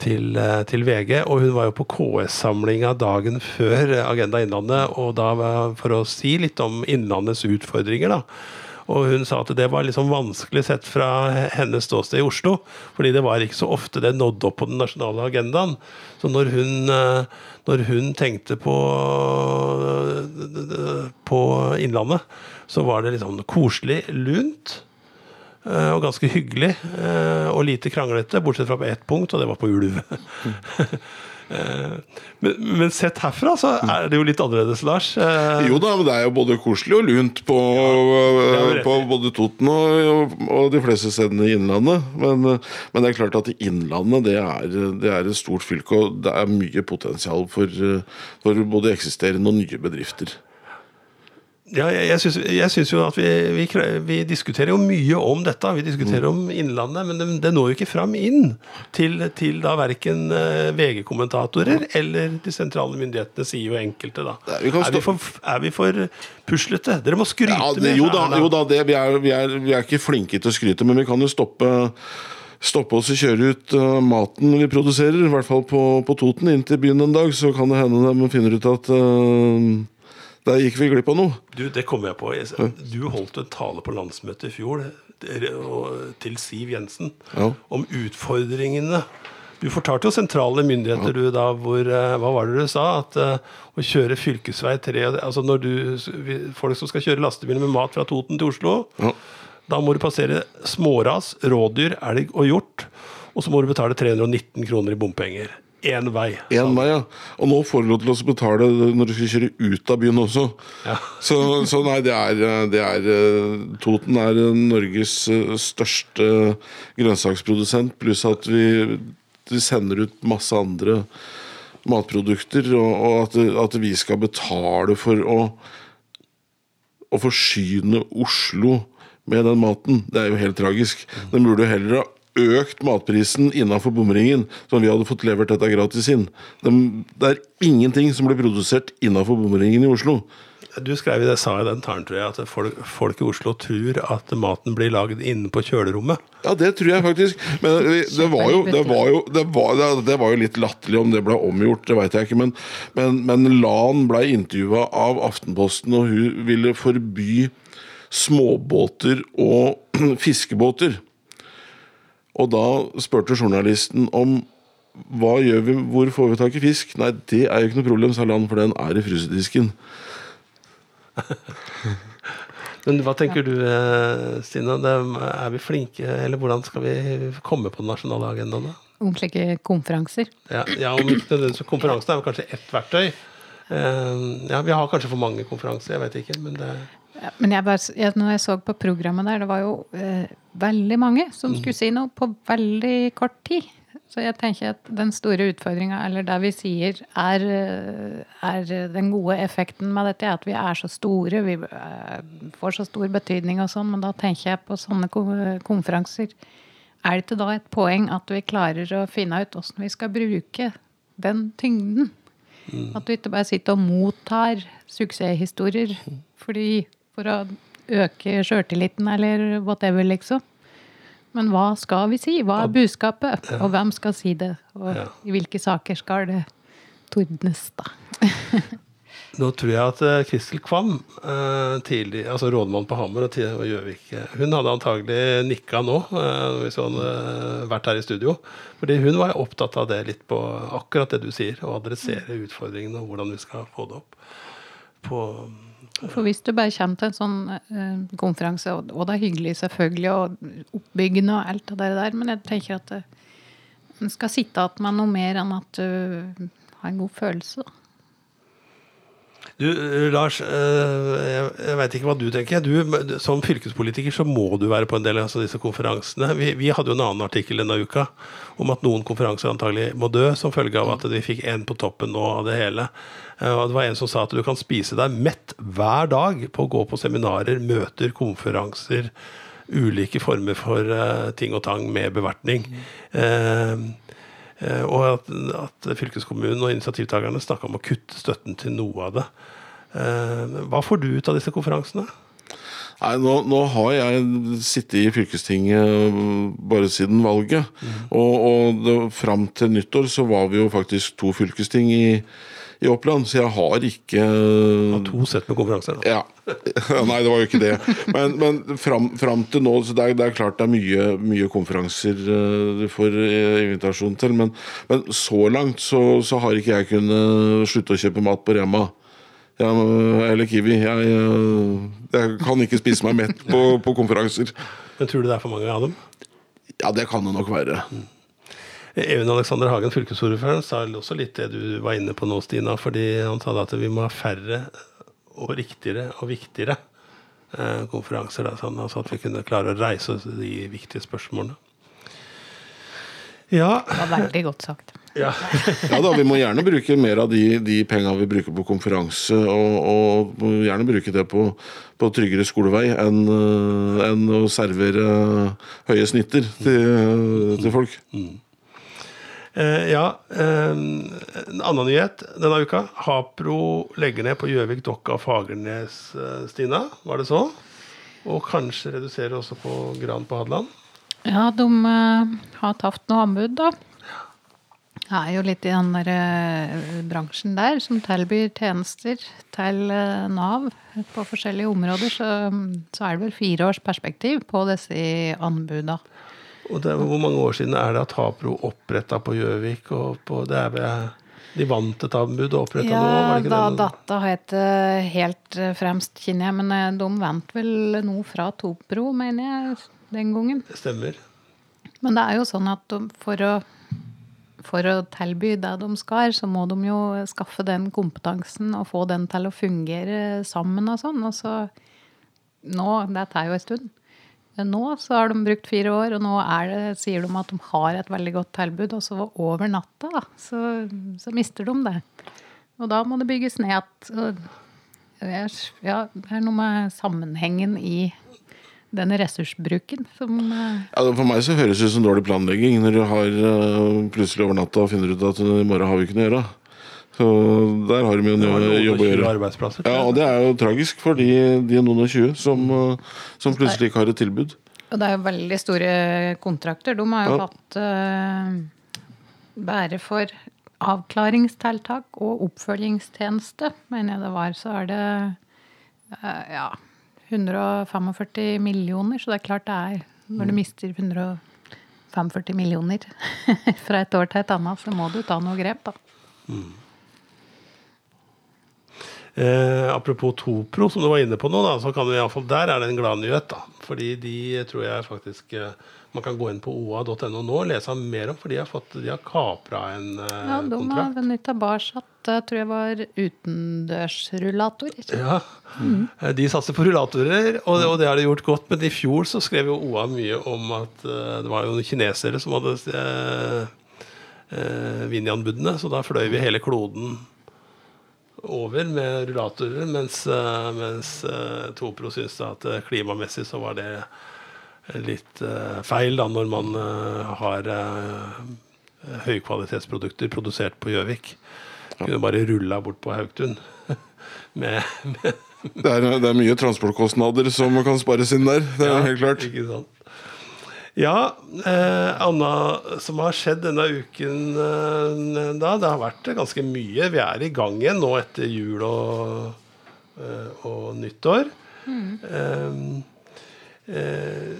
til, eh, til, VG. Og hun var jo på KS-samlinga dagen før Agenda Innlandet, og da for å si litt om Innlandets utfordringer, da. Og hun sa at det var liksom vanskelig sett fra hennes ståsted i Oslo. Fordi det var ikke så ofte det nådde opp på den nasjonale agendaen. Så når hun, eh, når hun tenkte på, på Innlandet, så var det liksom koselig, lunt. Eh, og ganske hyggelig. Eh, og lite kranglete, bortsett fra på ett punkt, og det var på ulv. Eh, men, men, sett herfra så er det jo litt annerledes, Lars. Jo da, men det er jo både koselig og lunt på, ja, på både Toten og, og, de fleste stedene i Innlandet. Men, men, det er klart at Innlandet det er, det er et stort fylke, og det er mye potensial for, for både eksisterende og nye bedrifter. Ja, jeg, jeg syns jo at vi, vi, vi, diskuterer jo mye om dette. Vi diskuterer mm. om Innlandet, men det, det, når jo ikke fram inn til, til da verken eh, VG-kommentatorer eller de sentrale myndighetene, sier jo enkelte, da. Er vi, for, er vi for puslete? Dere må skryte ja, det, jo da, jo da det, vi, er, vi, er, vi er ikke flinke til å skryte, men vi kan jo stoppe stoppe oss og kjøre ut uh, maten vi produserer, i hvert fall på, på Toten, inn til byen en dag, så kan det hende de finner ut at uh, der gikk vi glipp av noe. Du, det kommer jeg på. Du holdt en tale på landsmøtet i fjor til Siv Jensen ja. om utfordringene. Du fortalte jo sentrale myndigheter, ja. du da, hvor eh, Hva var det du sa? At uh, å kjøre fylkesvei 3 Altså når du Folk som skal kjøre lastebiler med mat fra Toten til Oslo, ja. da må du passere småras, rådyr, elg og hjort. Og så må du betale 319 kroner i bompenger én vei. En vei, ja. Og nå får du lov til å betale når du skal kjøre ut av byen også. Ja. så, så, nei, det er, det er, Toten er Norges største grønnsaksprodusent, pluss at vi, vi, sender ut masse andre matprodukter, og, og at, at, vi skal betale for å, å forsyne Oslo med den maten, det er jo helt tragisk. Den burde jo heller ha økt matprisen innafor bomringen, som vi hadde fått levert dette gratis inn. Det er ingenting som blir produsert innafor bomringen i Oslo. Du skrev i det, sa i den talen, tror jeg, at folk, folk, i Oslo tror at maten blir lagd inne på kjølerommet. Ja, det tror jeg faktisk. Men det var jo, det var jo, det var, det var jo litt latterlig om det ble omgjort, det veit jeg ikke. Men, men, men Lan ble intervjua av Aftenposten, og hun ville forby småbåter og fiskebåter. Og da spurte journalisten om hva gjør vi, hvor får vi tak i fisk? Nei, det er jo ikke noe problem, sa Land, for den er i frysedisken. Men hva tenker du, Stine? Stina? Er vi flinke, eller hvordan skal vi komme på den nasjonale agendaen? da? Om slike konferanser? Ja, ja om ikke nødvendigvis konferansen er jo kanskje ett verktøy. Eh, ja, Vi har kanskje for mange konferanser, jeg vet ikke. Men det ja, men jeg bare, jeg, når jeg så på programmet der, det var jo eh, veldig mange som skulle si noe på veldig kort tid. Så jeg tenker at den store utfordringa, eller det vi sier, er, eh, er, den gode effekten med dette, er at vi er så store. Vi eh, får så stor betydning og sånn. Men da tenker jeg på sånne konferanser. Er det ikke da et poeng at vi klarer å finne ut åssen vi skal bruke den tyngden? Mm. At du ikke bare sitter og mottar suksesshistorier. Fordi for å øke sjøltilliten eller whatever, liksom. Men hva skal vi si? Hva er budskapet? Og hvem skal si det? Og i hvilke saker skal det tordnes, da? Nå tror jeg at Kristel Kvam, uh, tidlig, altså rådmann på Hammer og, og Gjøvik, hun hadde antagelig nikka nå, hvis hun hadde vært her i studio. Fordi hun var opptatt av det litt på akkurat det du sier, å adressere utfordringene og hvordan vi skal få det opp på for hvis du bare kommer til en sånn uh, konferanse, og, og, det er hyggelig selvfølgelig, og oppbyggende og alt det der, men jeg tenker at en skal sitte igjen med noe mer enn at du har en god følelse. da. Du, eh, Lars, eh, jeg, veit ikke hva du tenker. Du, som fylkespolitiker så må du være på en del av disse konferansene. Vi, vi, hadde jo en annen artikkel denne uka om at noen konferanser antagelig må dø som følge av at vi fikk én på toppen nå av det hele. Eh, og det var en som sa at du kan spise deg mett hver dag på å gå på seminarer, møter, konferanser. Ulike former for ting og tang med bevertning. Mm. Uh, og at, at, fylkeskommunen og initiativtakerne snakka om å kutte støtten til noe av det. Eh, hva får du ut av disse konferansene? Nei, nå, nå, har jeg sittet i fylkestinget bare siden valget. Mm. Og, og det, fram til nyttår så var vi jo faktisk to fylkesting i, i Oppland, så jeg har ikke har To sett med konferanser? Da. Ja. Nei, det var jo ikke det. Men, men fram, fram, til nå så det er, det er, klart det er mye, mye konferanser du får eh, invitasjon til. Men, men så langt så, så, har ikke jeg kunnet slutte å kjøpe mat på Rema eller Kiwi. Jeg, jeg, kan ikke spise meg mett på, på, konferanser. Men tror du det er for mange av dem? Ja, det kan det nok være. Even Alexander Hagen, fylkesordføreren, sa også litt det du var inne på nå, Stina. fordi Han sa at vi må ha færre og riktigere og viktigere eh, konferanser. Da, sånn, altså at vi kunne klare å reise de viktige spørsmålene. Ja. Det var veldig godt sagt. Ja. ja da, Vi må gjerne bruke mer av de, de penga vi bruker på konferanse, og, og gjerne bruke det på, på tryggere skolevei enn, uh, enn å servere høye snitter til, til folk. Mm. Eh, ja, eh, en annen nyhet denne uka. Hapro legger ned på Gjøvik, Dokka og Fagernes, eh, Stina. Var det så? Og kanskje reduserer også på Gran på Hadeland? Ja, de har tapt noe anbud, da. Jeg er jo litt i den der bransjen der som tilbyr tjenester til Nav på forskjellige områder. Så, så, er det vel fire års perspektiv på disse anbuda. Og det, Hvor mange år siden er det at Hapro oppretta på Gjøvik? og på, det er ved, de vant et anbud og oppretta ja, noe? Ja, da data het helt fremst, kjenner jeg. Men de vant vel noe fra Topro, mener jeg den gangen. Det stemmer. Men det er jo sånn at for å, for å tilby det de skal, så må de jo skaffe den kompetansen og få den til å fungere sammen og sånn. Og så nå Det tar jo en stund. Nå så har de brukt fire år, og nå det, sier de at de har et veldig godt tilbud. Og så over natta da, så, så mister de det. Og da må det bygges ned igjen. Ja, det er noe med sammenhengen i den ressursbruken som uh... ja, For meg så høres det ut som dårlig planlegging når du har uh, plutselig over natta finner ut at i morgen har vi ikke noe å gjøre. Så der har de jo en jobb å gjøre. Ja, Og det er jo tragisk for de, de noen og tjue som, uh, som, plutselig ikke har et tilbud. Og det er jo veldig store kontrakter. De har jo ja. hatt bære for avklaringstiltak og oppfølgingstjeneste, mener jeg det var, så er det ja 145 millioner, så det er klart det er Når du mm. mister 145 millioner fra et år til et annet, så må du ta noe grep, da. Mm. Eh, apropos Topro, som du var inne på nå, da, så kan du i fall, der er det en gladnyhet. Fordi de tror jeg faktisk eh, man kan gå inn på oa.no nå og lese mer om, for de har, fått, de har kapra en eh, ja, de kontrakt. Ja, de har benytta Barsat, tror jeg var utendørsrullator. Ja, mm. de satser på rullatorer, og, og, det har de gjort godt. Men i fjor så skrev jo OA mye om at uh, det var jo noen kinesere som hadde eh, eh, Vinjan-budene, så da fløy vi hele kloden over med rullatorer, mens, mens Topro syntes at klimamessig så var det litt feil da, når man har høykvalitetsprodukter produsert på Gjøvik. Kunne bare rulla bort på Haugtun. med, med det, er, det, er, mye transportkostnader som kan spares inn der. Det er ja, helt klart. Ikke sant. Ja, eh, Anna, som har skjedd denne uken eh, da, Det har vært ganske mye. Vi er i gang igjen nå etter jul og, eh, og nyttår. Mm. Eh,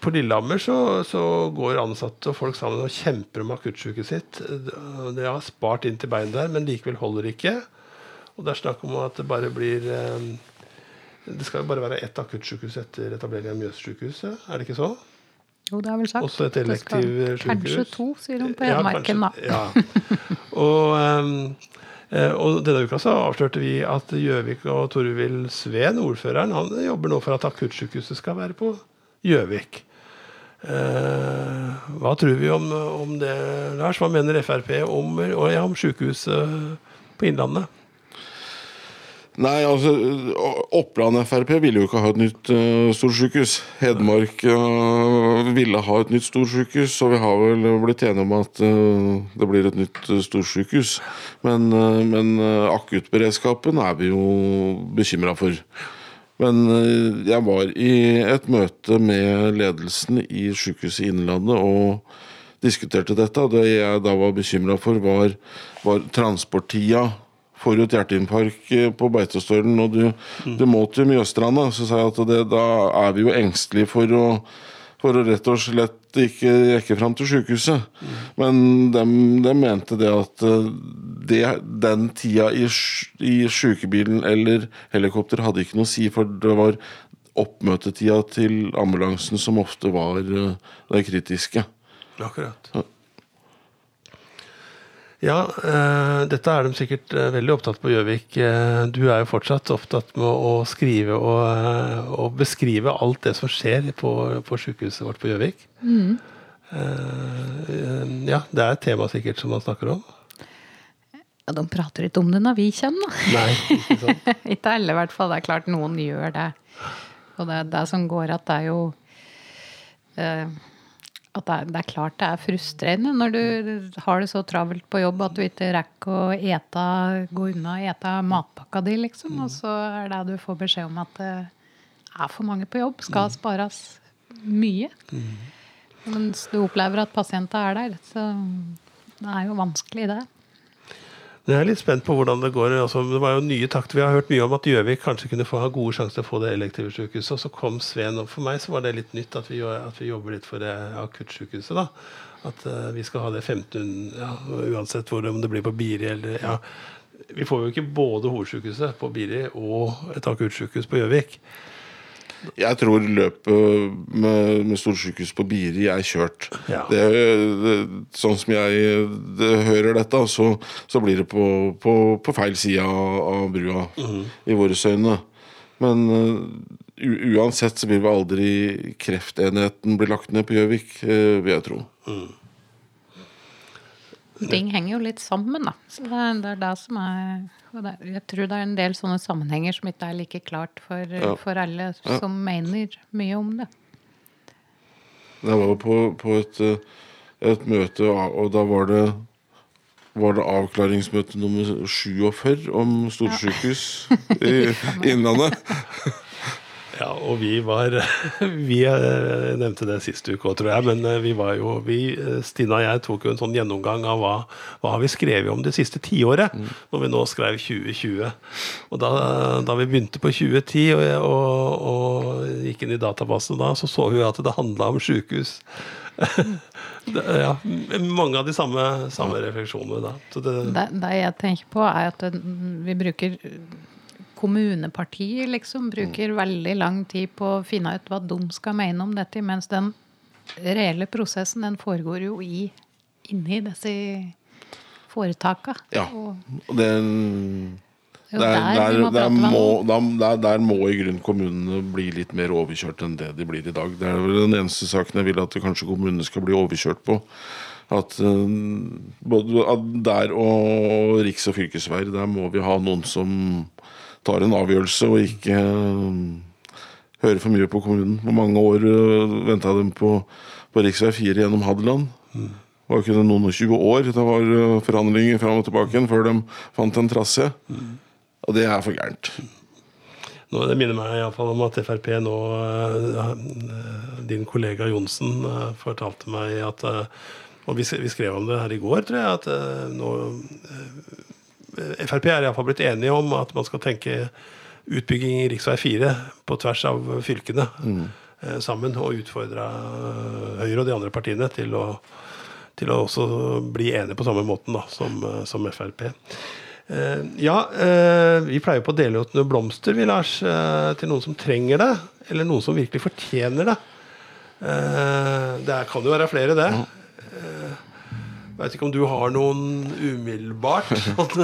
på Lillehammer så, så, går ansatte og folk sammen og kjemper om akuttsjuket sitt. De har spart inn til bein der, men likevel holder det ikke. Og det er snakk om at det bare blir eh, Det skal jo bare være ett akuttsykehus etter etablering av Mjøssykehuset, er det ikke så? Jo, det er vel sagt. Også et elektiv sykehus. Kanskje to, sier hun på Hedmarken, da. Ja. Og, ehm, eh, og denne uka så avslørte vi at Gjøvik og Torvild Sveen, ordføreren, han jobber nå for at akuttsykehuset skal være på Gjøvik. Eh, hva tror vi om, om det, Lars? Hva mener Frp om, ja, om sykehuset på Innlandet? Nei, altså Oppland Frp ville jo ikke ha et nytt uh, storsykehus. Hedmark uh, ville ha et nytt storsykehus, så vi har vel blitt enige om at uh, det blir et nytt storsykehus. Men, uh, men akuttberedskapen er vi jo bekymra for. Men jeg var i et møte med ledelsen i Sykehuset Innlandet og diskuterte dette. Det jeg da var bekymra for, var, var transporttida får du et hjerteinfarkt eh, på Beitostølen og du, du må til Mjøstranda, så sa jeg at det, da er vi jo engstelige for å, for å rett og slett ikke rekke fram til sykehuset. Men de, de mente det at eh, det, den tida i, i sykebilen eller helikopter hadde ikke noe å si, for det var oppmøtetida til ambulansen som ofte var eh, det kritiske. Akkurat. Ja, eh, dette er de sikkert eh, veldig opptatt på Gjøvik. Eh, du er jo fortsatt opptatt med å skrive og, og beskrive alt det som skjer på, på sykehuset vårt på Gjøvik. Eh, ja, det er et tema sikkert som man snakker om. Ja, de prater ikke om det når vi kommer, da. Nei, ikke sant? ikke alle, i hvert fall. Det er klart noen gjør det. Og det er det som går at det er jo eh, At det er, det er klart det er frustrerende når du har det så travelt på jobb at du ikke rekker å ete, gå unna og ete matpakka di, liksom. Og så er det du får beskjed om at det er for mange på jobb. Skal spares mye. Mens du opplever at pasienter er der. Så det er jo vanskelig, det. Jeg er litt spent på hvordan det går. Altså, det var jo nye takter. Vi har hørt mye om at Gjøvik kanskje kunne få ha gode sjanser til å få det elektive sykehuset. Og så kom Sveen Og For meg så var det litt nytt at vi, at vi jobber litt for det akuttsykehuset. da. At uh, vi skal ha det 1500, ja, uansett hvor, om det blir på Biri eller ja. Vi får jo ikke både hovedsykehuset på Biri og et akuttsykehus på Gjøvik. Jeg tror løpet med, med storsykehus på Biri er kjørt. Ja. Det, det, sånn som jeg det, hører dette, så, så blir det på, på, på feil side av, av brua i våre øyne. Men uh, u, uansett så vil vel aldri kreftenheten bli lagt ned på Gjøvik, uh, vil jeg tro. Ting henger jo litt sammen, da. Så det det, er det som er det, Jeg tror det er en del sånne sammenhenger som ikke er like klart for, Ja. for alle som mener mye om det. Jeg var på, på et, eh, et møte, og da var det var det avklaringsmøte nummer 47 om storsykehus i Innlandet. Ja, og vi var Vi eh, nevnte det sist uke òg, tror jeg. Men eh, vi var jo vi, eh, Stina og jeg tok jo en sånn gjennomgang av hva, hva har vi skrevet om det siste tiåret. Når vi nå skrev 2020. Og da, da vi begynte på 2010 og, og, og gikk inn i databasen da, så så vi at det handla om sjukehus. ja, mange av de samme, samme refleksjonene da. Så det, det. Det jeg tenker på, er at vi bruker Kommunepartier liksom bruker veldig lang tid på å finne ut hva de skal mene om dette, mens den reelle prosessen den foregår jo i, inni disse foretaka. Ja. Og den det, det er der, der der, må der, i grunnen kommunene bli litt mer overkjørt enn det de blir i dag. Det er vel den eneste saken jeg vil at kanskje kommunene skal bli overkjørt på. At eh, både at der og riks- og fylkesveier, der må vi ha noen som tar en avgjørelse og ikke eh, hører for mye på kommunen. Hvor mange år uh, venta de på, på rv. 4 gjennom Hadeland? Det var ikke noen og 20 år. Det var uh, forhandlinger fram og tilbake igjen før de fant en trasé. Og det er for gærent. Nå, det minner meg i fall om at Frp nå eh, Din kollega Johnsen eh, fortalte meg at eh, Og vi, skrev om det her i går, tror jeg. At eh, nå eh, Frp er iallfall blitt enige om at man skal tenke utbygging i rv. 4 på tvers av fylkene mm. sammen. Og utfordre eh, Høyre og de andre partiene til å, til å også bli enige på samme måten da, som, eh, som Frp. Eh, ja, eh, vi pleier på å dele ut noen blomster vi, Lars, eh, til noen som trenger det. Eller noen som virkelig fortjener det. Eh, det kan jo være flere, det. Eh, Veit ikke om du har noen umiddelbart?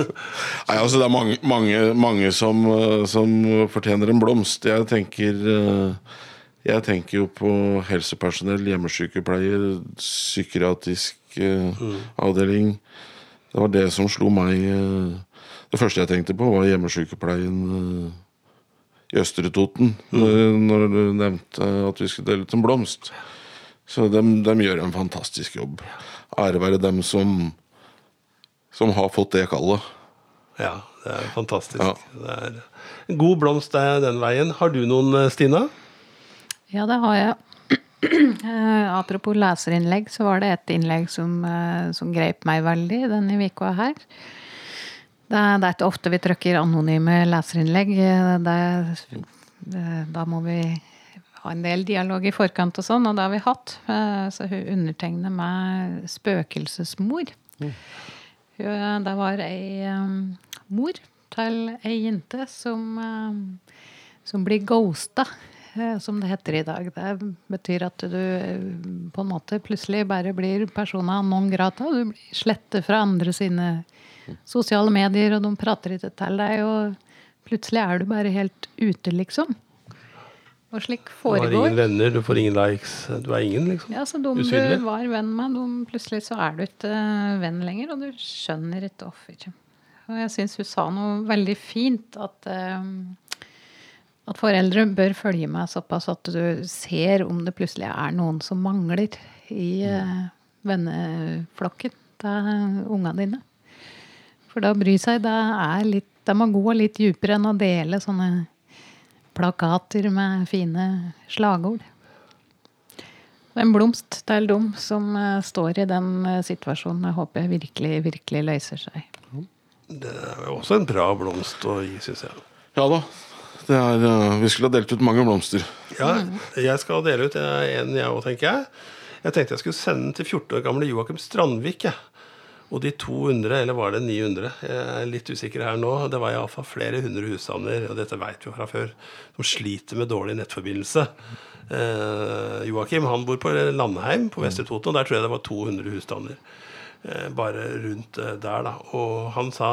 Nei, altså Det er mange, mange, mange som, eh, som fortjener en blomst. Jeg tenker eh, Jeg tenker jo på helsepersonell, hjemmesykepleier, psykiatrisk eh, avdeling. Det var det som slo meg Det første jeg tenkte på, var hjemmesykepleien i Østre Toten. Når, når du nevnte at vi skulle dele ut en blomst. Så de, gjør en fantastisk jobb. Ære være dem som, som har fått det kallet. Ja, det er fantastisk. Ja. Det er en god blomst er den veien. Har du noen, eh, Stina? Ja, det har jeg. Eh, apropos leserinnlegg, så var det et innlegg som, eh, som grep meg veldig denne uka her. Det er, det er ikke ofte vi trykker anonyme leserinnlegg. Det, det, da må vi ha en del dialog i forkant og sånn, og det har vi hatt. Eh, Så hun undertegner meg 'spøkelsesmor'. Hun- Det var ei um, mor til ei jente som, um, som blir ghosta, eh, som det heter i dag. Det betyr at du eh, på en måte plutselig bare blir persona non grata. Du blir slettet fra andre sine sosiale medier, og de prater ikke til deg. Og plutselig er du bare helt ute, liksom. Og slik Du har ingen venner, du får ingen likes. Du er ingen, liksom. Ja, så de Usynlig. du var venn med, de, plutselig så er du ikke eh, venn lenger, og du skjønner ikke offer. Og jeg syns hun sa noe veldig fint, at, eh, at foreldre bør følge med såpass at du ser om det plutselig er noen som mangler i eh, venneflokken til ungene dine. For da bry seg, det er litt Det må gå litt dypere enn å dele sånne plakater med fine slagord. En blomst til dem som eh, står i den eh, situasjonen. Jeg håper virkelig, virkelig løser seg. Det er jo også en bra blomst å gi, syns jeg. Ja da. Det er, eh, vi skulle ha delt ut mange blomster. Ja, jeg skal dele ut en, jeg òg, tenker jeg. Jeg tenkte jeg skulle sende den til 14 år gamle Joakim Strandvik. jeg. Og de 200, eller var det 900? Jeg er litt usikker her nå. Det var iallfall flere hundre husstander, og dette veit vi jo fra før, som sliter med dårlig nettforbindelse. Eh, Joakim han bor på Landheim på Vestre Toten, og der tror jeg det var 200 husstander. Eh, bare rundt eh, der, da. Og han sa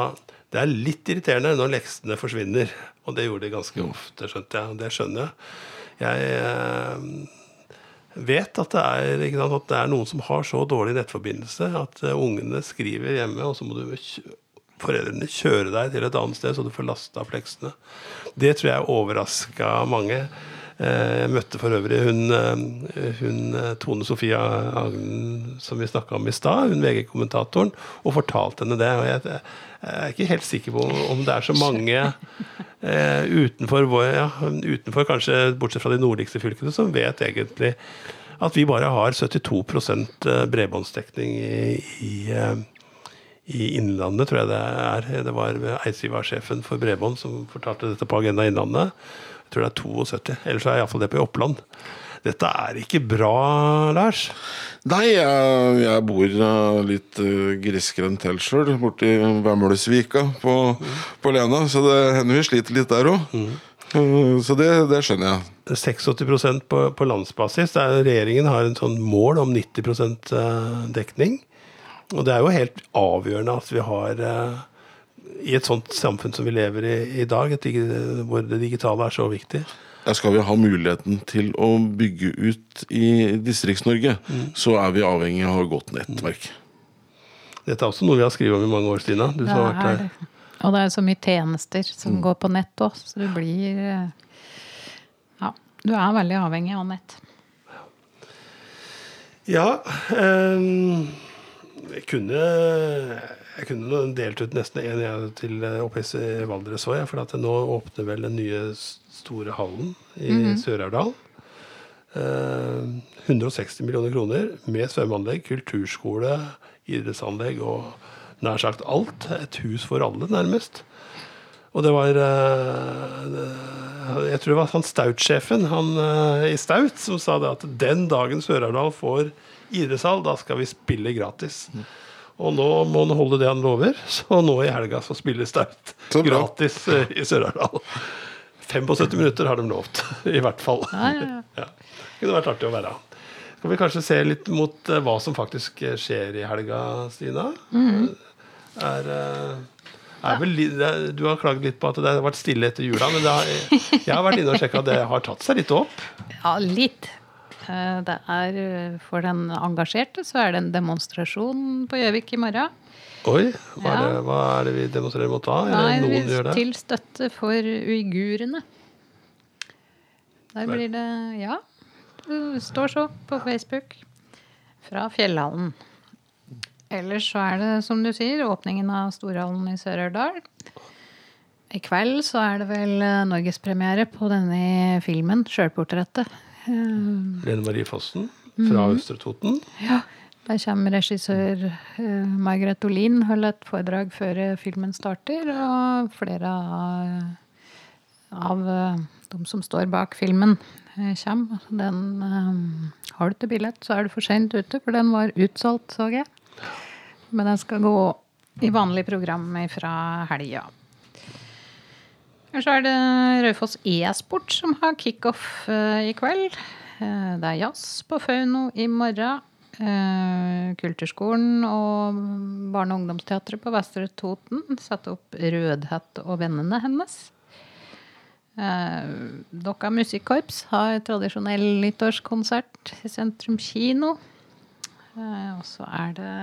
det er litt irriterende når leksene forsvinner. Og det gjorde de ganske ofte, skjønte jeg. Det skjønner jeg. Jeg eh, vet at det, er, sant, at det er noen som har så dårlig nettforbindelse at eh, ungene skriver hjemme, og så må du foreldrene kjøre deg til et annet sted så du får lasta fleksene. leksene. Det tror jeg overraska mange. Eh, Jeg møtte for øvrig hun, eh, hun Tone Sofia Agnen som vi snakka om i stad, hun VG-kommentatoren, og fortalte henne det. Og jeg, jeg er ikke helt sikker på om det er så mange eh, utenfor, ja, utenfor kanskje bortsett fra de nordligste fylkene, som vet egentlig at vi bare har 72 bredbåndsdekning i, i, eh, i Innlandet, tror jeg det er. Det var Eidsiva-sjefen for bredbånd som fortalte dette på Agenda Innlandet. Jeg tror det er 72. Ellers er iallfall det på Oppland. Dette er ikke bra, Lars. Nei, jeg, jeg bor eh, litt uh, grisgrendt til sjøl, borti Vemløsvika på, på Lena. Så det hender vi sliter litt der òg. så det, det skjønner jeg. 86 på, på landsbasis. Er, regjeringen har en sånn mål om 90 eh, dekning. Og det er jo helt avgjørende at vi har eh, i et sånt samfunn som vi lever i i dag, hvor det digitale er så viktig. Der skal vi ha muligheten til å bygge ut i Distrikts-Norge, så er vi avhengig av å ha godt nettverk. Dette er også noe vi har skrevet om i mange år, Stina. Du som har vært her. det. Og det er så mye tjenester som går på nett òg, så du blir eh, Ja, du er veldig avhengig av nett. Ja ehm, Jeg kunne jeg kunne delt ut nesten en til eh, oppe i Valdres òg, for at nå åpner vel den nye store hallen i Sør-Aurdal. Eh, 160 millioner kroner med svømmeanlegg, kulturskole, idrettsanlegg og nær sagt alt. Et hus for alle, nærmest. Og det var eh, Jeg tror det var han Staut-sjefen han, eh, i Staut som sa det at den dagen Sør-Aurdal får idrettshall, da skal vi spille gratis. Og nå må han holde det han lover, så nå i helga så spiller det gratis eh, i Sør-Aurdal. 75 minutter har de lovt, i hvert fall. Ja, ja, ja. Ja. Det kunne vært artig å være. skal vi kanskje se litt mot eh, hva som faktisk eh, skjer i helga, Stina. Er, eh, er vel, er- du har klaget litt på at det har vært stille etter jula, men det har, jeg har vært inne og sjekka at det har tatt seg litt opp. Ja, litt. Eh, Det er eh, For den engasjerte så er det en demonstrasjon på Gjøvik i morgen. Oi, hva er, det, hva er det vi demonstrerer mot da? Eller noen gjør det? til støtte for uigurene. Der blir det Ja. Det står så på Facebook. Fra Fjellhallen. Ellers så er det, som du sier, åpningen av Storhallen i Sør-Aurdal. I kveld så er det vel eh, norgespremiere på denne filmen, 'Sjølportrettet'. Eh, Lene Marie Fossen fra Mhm. Østre Toten. Ja, der kommer regissør uh, Margaret Olin holde et foredrag før filmen starter. Og flere av, av eh, de som står bak filmen, kommer. Den, eh, har du ikke billett, så er du for seint ute, for den var utsolgt, så jeg. Men den skal gå i vanlig program fra helga. Så er det Raufoss e-sport som har kickoff eh, i kveld. Eh, det er jazz på Fauno i morgen. Eh, Kulturskolen og Barne- og ungdomsteatret på Vestre Toten setter opp Rødhette og vennene hennes. Dokka Musikkorps har tradisjonell nyttårskonsert i Sentrum kino. Og så er det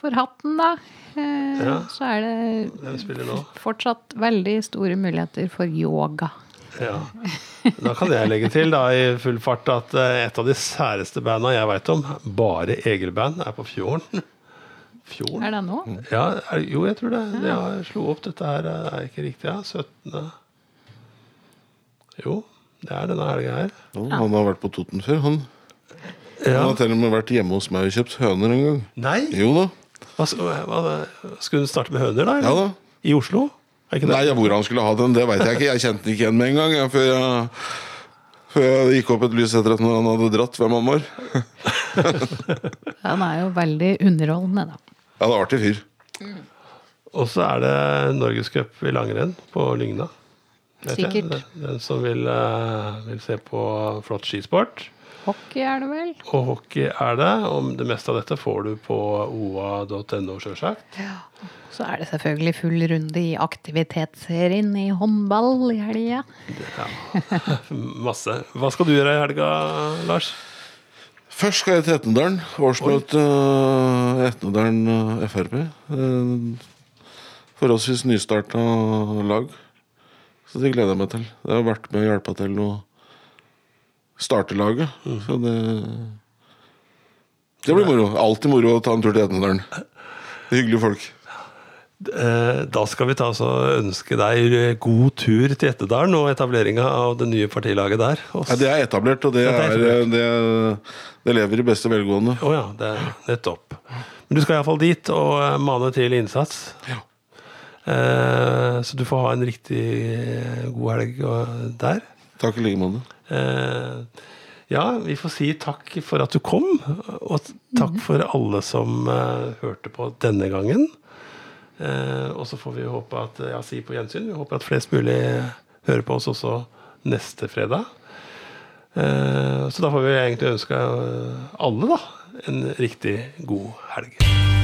for hatten, da. Eh, Ja. Så er det fortsatt veldig store muligheter for yoga. Ja. Da kan jeg legge til da, i full fart at eh, et av de særeste banda jeg veit om, bare Egil-band, er på Fjorden. Fjorden? Er det nå? Ja, er, jo, jeg tror det. det jeg slo opp dette her, eh, er ikke riktig, ja. 17. Jo, det er denne helga her. Ja, han har vært på Toten før. Han, Ja. han har til og med vært hjemme hos meg og kjøpt høner en gang. Nei! Jo da. Hva, hva, skulle du starte med høner, da? Ja da. I Oslo? Er ikke det? Nei, Hvor han skulle ha den, det veit jeg ikke. Jeg kjente den ikke igjen med en gang. Jeg, før, jeg, før jeg gikk opp et lys etter at han hadde dratt hvem han var. han er jo veldig underholdende, da. Ja, det er artig fyr. Og så er det Norgescup i langrenn på Lygna. Sikkert. jeg. Den som vil, eh, vil se på flott skisport. Hockey er det vel? Og hockey er det. Og det meste av dette får du på oa.no, sjølsagt. Så er det selvfølgelig full runde i aktivitetsserien i håndball i helga. Masse. Hva skal du gjøre i helga, Lars? Først skal jeg til Etnedalen. Årsmøte uh, Etnedalen eh, Frp. Uh, forholdsvis nystarta lag. Så det gleder jeg meg til. Jeg har vært med og hjelpa til å starte laget. Så det Det blir moro. Alltid moro å ta en tur til Etnedalen. Hyggelige folk. Eh, Da skal vi ta og ønske deg god tur til Etnedalen og etableringa av det nye partilaget der. Ja, det er etablert, og det, Ja, det er er, det, det lever i beste velgående. Å ja, det er nettopp. Men du skal iallfall dit og eh, mane til innsats. Ja. Eh, så du får ha en riktig god helg der. Takk i like måte. Eh, ja, vi får si takk for at du kom, og takk for alle som eh, hørte på denne gangen. Eh, og så får vi håpe at ja, si på gjensyn. Vi håper at flest mulig hører på oss også neste fredag. Eh, så da får vi egentlig ønske alle da, en riktig god helg.